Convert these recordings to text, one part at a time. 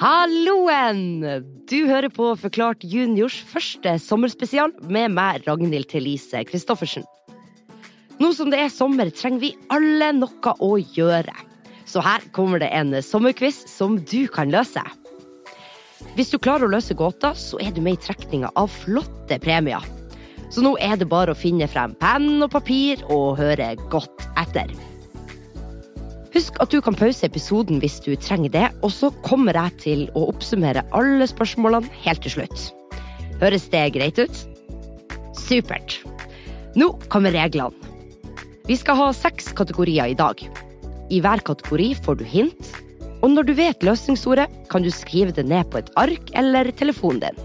Halloen! Du hører på Forklart juniors første sommerspesial med meg, Ragnhild Thelise Christoffersen. Nå som det er sommer, trenger vi alle noe å gjøre. Så her kommer det en sommerquiz som du kan løse. Hvis du klarer å løse gåta, så er du med i trekninga av flotte premier. Så nå er det bare å finne frem penn og papir og høre godt etter. Husk at du kan pause episoden hvis du trenger det, og så kommer jeg til å oppsummere alle spørsmålene helt til slutt. Høres det greit ut? Supert. Nå kommer reglene. Vi skal ha seks kategorier i dag. I hver kategori får du hint, og når du vet løsningsordet, kan du skrive det ned på et ark eller telefonen din.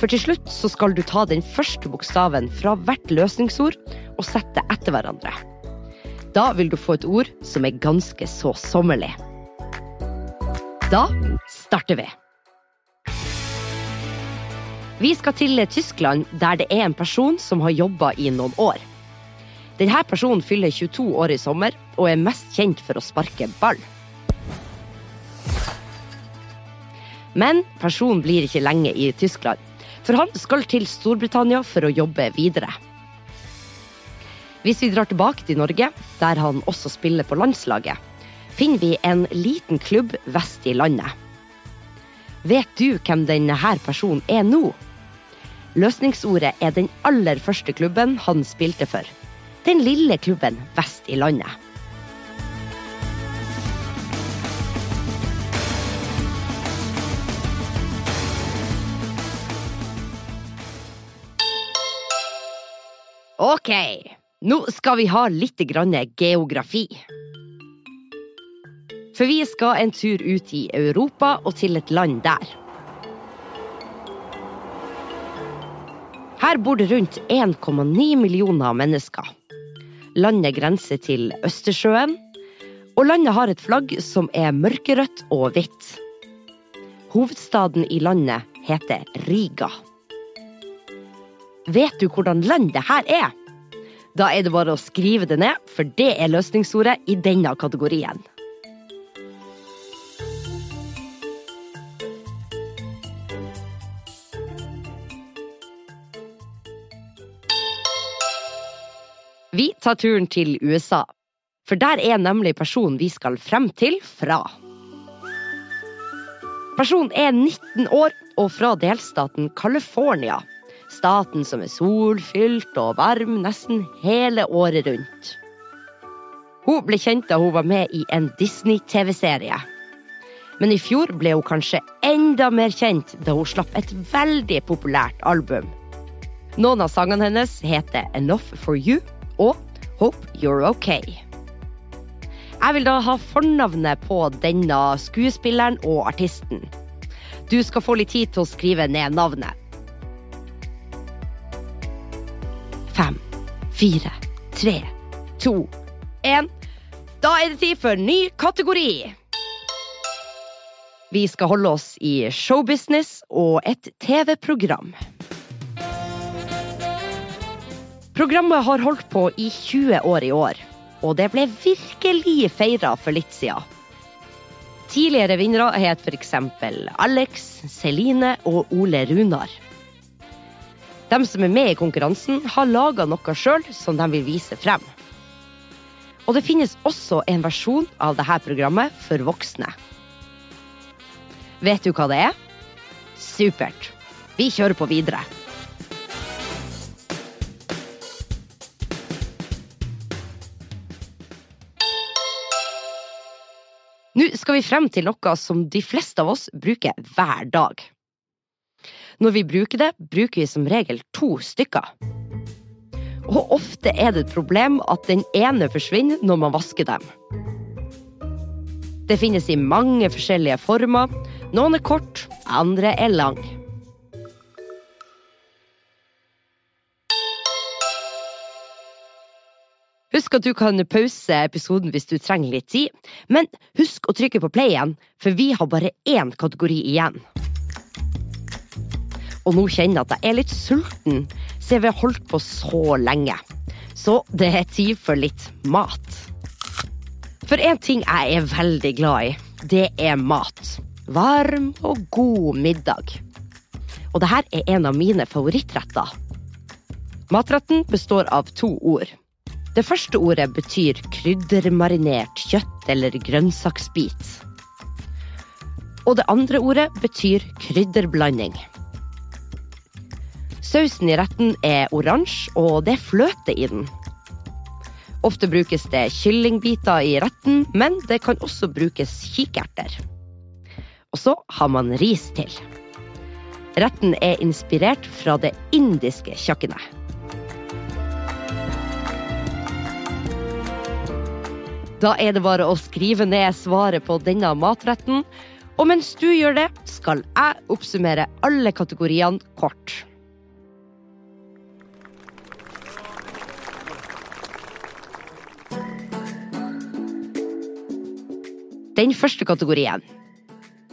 For til slutt så skal du ta den første bokstaven fra hvert løsningsord og sette etter hverandre. Da vil du få et ord som er ganske så sommerlig. Da starter vi. Vi skal til Tyskland, der det er en person som har jobba i noen år. Denne personen fyller 22 år i sommer og er mest kjent for å sparke ball. Men personen blir ikke lenge i Tyskland, for han skal til Storbritannia for å jobbe videre. Hvis vi drar tilbake til Norge, der han også spiller på landslaget, finner vi en liten klubb vest i landet. Vet du hvem denne personen er nå? Løsningsordet er den aller første klubben han spilte for den lille klubben vest i landet. Ok, nå skal vi ha litt geografi. For vi skal en tur ut i Europa og til et land der. Her bor det rundt 1,9 millioner mennesker. Landet grenser til Østersjøen, og landet har et flagg som er mørkerødt og hvitt. Hovedstaden i landet heter Riga. Vet du hvordan land det her er? Da er det bare å skrive det ned, for det er løsningsordet i denne kategorien. Vi tar turen til USA, for der er nemlig personen vi skal frem til, fra. Personen er 19 år og fra delstaten California. Staten som er solfylt og varm nesten hele året rundt. Hun ble kjent da hun var med i en Disney-TV-serie. Men i fjor ble hun kanskje enda mer kjent da hun slapp et veldig populært album. Noen av sangene hennes heter Enough for You og Hope You're Okay. Jeg vil da ha fornavnet på denne skuespilleren og artisten. Du skal få litt tid til å skrive ned navnet. Fire, tre, to, én. Da er det tid for ny kategori. Vi skal holde oss i showbusiness og et TV-program. Programmet har holdt på i 20 år i år, og det ble virkelig feira for litt siden. Tidligere vinnere het f.eks. Alex, Celine og Ole Runar. De som er med i konkurransen, har laga noe sjøl som de vil vise frem. Og det finnes også en versjon av dette programmet for voksne. Vet du hva det er? Supert. Vi kjører på videre. Nå skal vi frem til noe som de fleste av oss bruker hver dag. Når vi bruker det, bruker vi som regel to stykker. Og ofte er det et problem at den ene forsvinner når man vasker dem. Det finnes i mange forskjellige former. Noen er kort, andre er lang. Husk at du kan pause episoden hvis du trenger litt tid, men husk å trykke på play igjen, for vi har bare én kategori igjen. Og nå kjenner jeg at jeg er litt sulten, siden vi har holdt på så lenge. Så det er tid for litt mat. For én ting jeg er veldig glad i, det er mat. Varm og god middag. Og det her er en av mine favorittretter. Matretten består av to ord. Det første ordet betyr kryddermarinert kjøtt eller grønnsaksbit. Og det andre ordet betyr krydderblanding. Sausen i retten er oransje, og det er fløte i den. Ofte brukes det kyllingbiter i retten, men det kan også brukes kikerter. Og så har man ris til. Retten er inspirert fra det indiske kjøkkenet. Da er det bare å skrive ned svaret på denne matretten. Og mens du gjør det, skal jeg oppsummere alle kategoriene kort. Den første kategorien.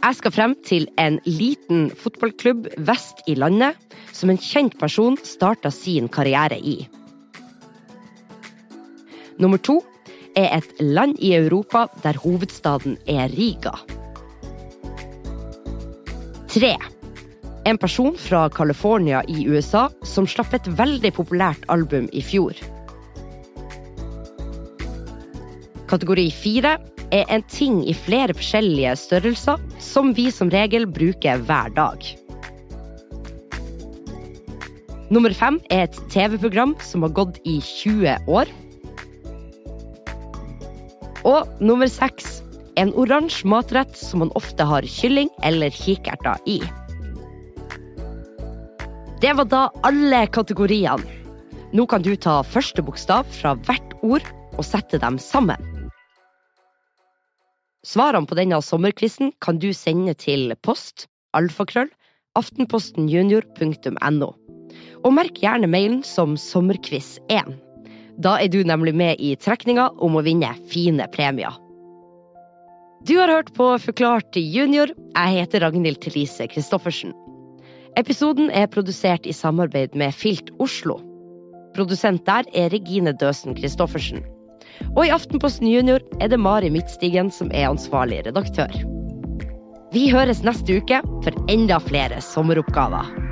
Jeg skal frem til en liten fotballklubb vest i landet som en kjent person starta sin karriere i. Nummer to er et land i Europa der hovedstaden er Riga. Tre. En person fra California i USA som slapp et veldig populært album i fjor. Kategori fire er en ting i flere forskjellige størrelser som vi som regel bruker hver dag. Nummer fem er et TV-program som har gått i 20 år. Og nummer seks en oransje matrett som man ofte har kylling eller kikerter i. Det var da alle kategoriene. Nå kan du ta første bokstav fra hvert ord og sette dem sammen. Svarene på denne sommerquizen kan du sende til post alfakrøll aftenpostenjunior.no. Og merk gjerne mailen som sommerquiz1. Da er du nemlig med i trekninga om å vinne fine premier. Du har hørt på Forklart junior. Jeg heter Ragnhild Thelise Christoffersen. Episoden er produsert i samarbeid med Filt Oslo. Produsent der er Regine Døsen Christoffersen. Og i Aftenposten Junior er det Mari Midtstigen som er ansvarlig redaktør. Vi høres neste uke for enda flere sommeroppgaver.